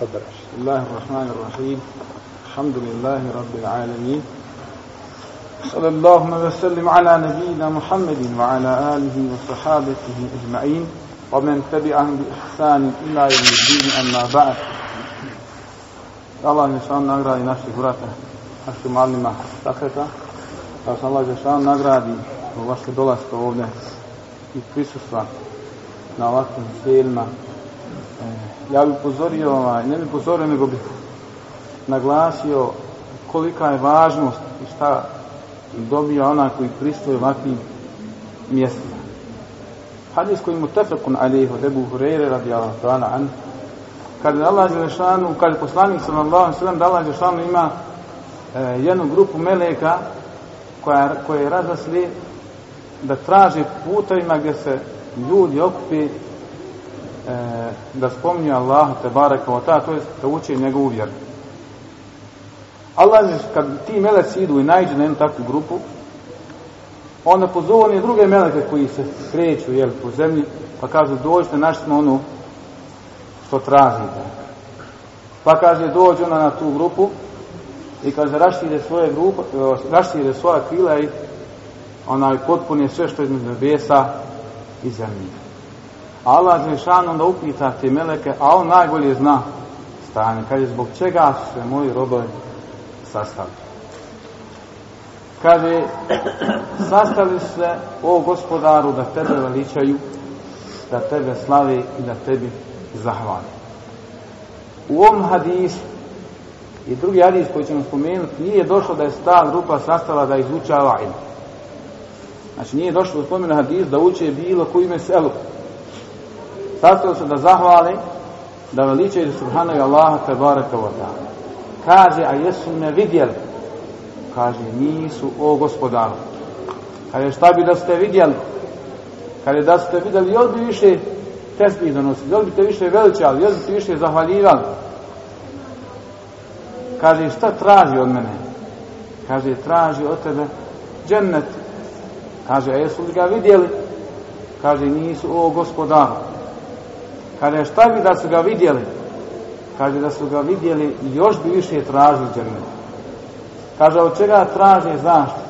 تفضل بسم الله الرحمن الرحيم. الحمد لله رب العالمين. صلى الله وسلم على نبينا محمد وعلى آله وصحابته أجمعين. ومن تبعهم بإحسان إلى يوم الدين أما بعد. Allah je šan nagradi naših vrata, naših malima sakreta, da se Allah je šan nagradi u vaše dolaske ovdje i prisustva na ovakvim sjelima. Ja bih upozorio, ovaj, ne bih upozorio, nego bih naglasio kolika je važnost i šta dobija ona koji pristoje ovakvim mjestima. Hadis koji mu tefekun alihu, debu Hureyre radijallahu ta'ala an, kad je Allah Đelešanu, kad je poslanik sallallahu alaihi sallam, da Allah Đelešanu ima e, jednu grupu meleka koja, koje razasli da traže putovima gdje se ljudi okupi E, da spominju Allahu te baraka o ta, to jest da uče njegovu vjeru. Allah kad ti meleci idu i najđu na jednu takvu grupu, onda pozove oni druge meleke koji se kreću jel, po zemlji, pa kažu dođite, našli smo ono što tražite. Pa kaže dođu ona na tu grupu i kaže raštire svoje grupe, raštire svoja krila i onaj potpuni sve što je između nebesa i zemlje. Allah je onda upita te meleke, a on najbolje zna stanje. Kaže, zbog čega su se moji robovi sastali? Kaže, sastali se o gospodaru da tebe veličaju, da tebe slavi i da tebi zahvali. U ovom hadisu i drugi hadis koji ćemo spomenuti, nije došlo da je ta grupa sastala da izučava ilm. Znači nije došlo da spomenu hadis da uče bilo koji meselu. Sastali se da zahvali, da veličaju subhanahu Allaha tebareka wa ta'ala. Kaže, a jesu me vidjeli? Kaže, nisu o gospodaru. Kaže, šta bi da ste vidjeli? Kaže, da ste vidjeli, jel bi više tesbih donosili, jel bi te više veličali, jel bi te više zahvaljivali? Kaže, šta traži od mene? Kaže, traži od tebe džennet. Kaže, a jesu li ga vidjeli? Kaže, nisu o gospodaru. Kaže, šta bi da su ga vidjeli? Kaže, da su ga vidjeli i još bi više tražili džennet. Kaže, od čega traže zaštitu?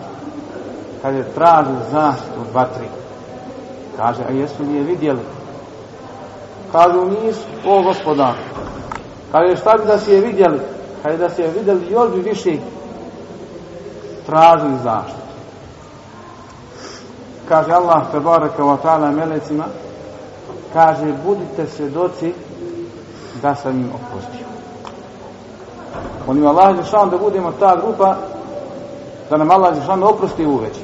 Kaže, traži zaštitu od vatri. Kaže, a jesu li je vidjeli? Kažu, nisu, o gospodar. Kaže, šta bi da si je vidjeli? Kaže, da si je vidjeli, još bi više tražili zaštitu. Kaže Allah, tebaraka wa ta'ala, melecima, kaže, budite svjedoci da sam im oprostio. On ima Allah Žešan da budemo ta grupa, da nam Allah Žešan oprosti uveći.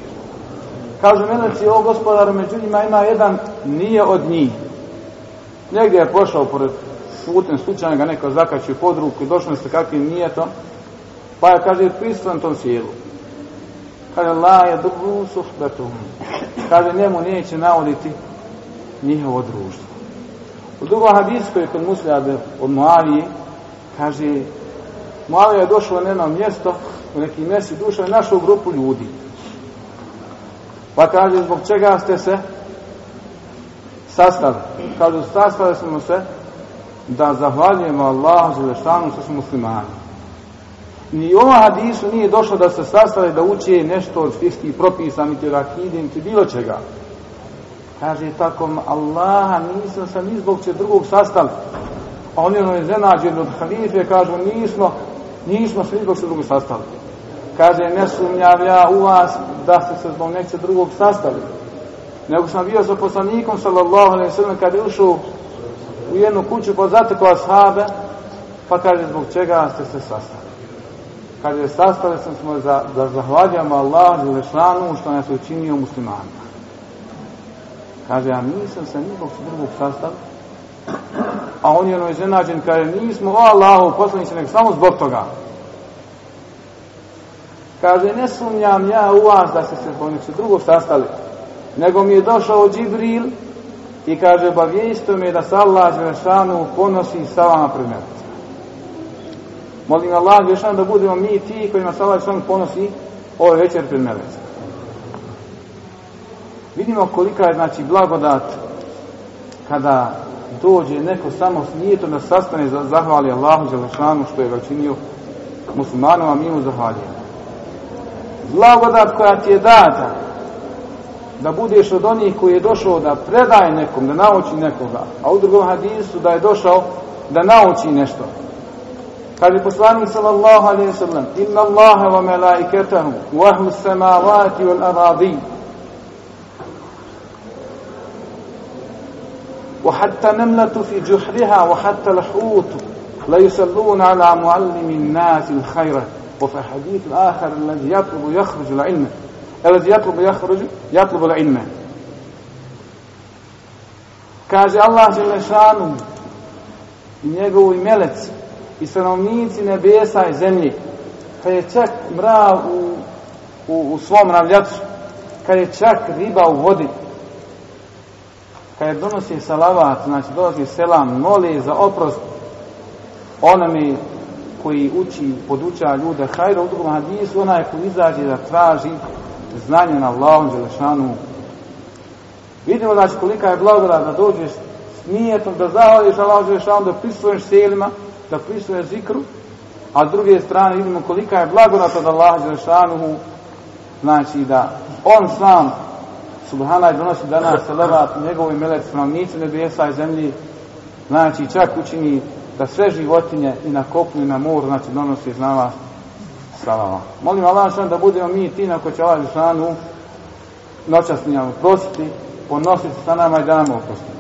Kažu meleci, o gospodaru, među njima ima jedan, nije od njih. Negdje je pošao pored putem slučajno ga neko zakačio pod ruku i došlo se kakvim nijetom, pa je, kaže, prisutan tom sjelu. Kaže, la je drugu suhbetu. Kaže, njemu neće navoditi njihovo društvo. U drugom hadisu koji je kod muslija od Moavije, kaže, Moavija je došla na jedno mjesto, u neki mjesi duša je našla grupu ljudi. Pa kaže, zbog čega ste se sastali? Kažu, sastali smo se da zahvaljujemo Allahu za lešanu što smo muslimani. Ni u ovom hadisu nije došlo da se sastali da uče nešto od fiskih propisa, niti rakide, niti bilo čega. Kaže, tako Allaha nisam se ni zbog će drugog sastali. A oni ono je zenađeni od halife, kažu, nismo, nismo se ni zbog će drugog sastali. Kaže, ne sumnjav ja u vas da ste se zbog neće drugog sastali. Nego sam bio sa poslanikom, sallallahu alaihi sallam, kada je ušao u jednu kuću pa pod zatekla ashabe, pa kaže, zbog čega ste se sastali. Kaže, sastali sam smo za, da zahvaljamo Allah Želešanu, što nas je učinio muslimanima. Kaže, ja nisam se nikog drugog sastav. A on je ono iznenađen, kaže, nismo o Allahu poslanici, nek samo zbog toga. Kaže, ne sumnjam ja u vas da ste se zbog se drugog sastali. Nego mi je došao Džibril i kaže, obavijesto me da se Allah Želešanu ponosi sa vama pred mene. Molim Allah Želešanu da budemo mi ti kojima se Allah Želešanu ponosi ove večer pred mene vidimo kolika je znači blagodat kada dođe neko samo s nijetom da sastane za zahvali Allahu Đelešanu što je ga činio muslimanom, a mi mu zahvaljujemo. Blagodat koja ti je data, da budeš od onih koji je došao da predaje nekom, da nauči nekoga, a u drugom hadisu da je došao da nauči nešto. Kaže poslanik sallallahu alaihi sallam, inna Allahe wa melaiketahu, wa ahlu samavati wal aradi, وحتى نملة في جحرها وحتى الحوت لا يصلون على معلم الناس الخير وفي حديث آخر الذي يطلب يخرج العلم الذي يطلب يخرج يطلب العلم kaže Allah Želešanu i njegovi meleci i stanovnici nebesa i zemlje kad je čak mrav u, u, u svom ravljacu kad je čak riba u vodi kad donosi salavat znači dolazi selam moli za oprost onome koji uči, poduča ljude hajra u drugom hadisu, onaj koji izađe da traži znanje na Allahom Đelešanu. Vidimo znači kolika je blagodat da dođeš s nijetom, da zahvališ Allahom Đelešanu, da prisvojiš selima, da prisvojiš zikru, a s druge strane vidimo kolika je blagodat od Allaha Đelešanu, znači da on sam Subhanaj donosi danas salavat njegovi melec stanovnici nebesa i zemlji, znači čak učini da sve životinje i na kopnu i na moru, znači donosi iz nama salava. Molim Allah što da budemo mi ti na ko će Allah Žešanu noćas njemu prositi, ponositi sa nama i da nam oprosti.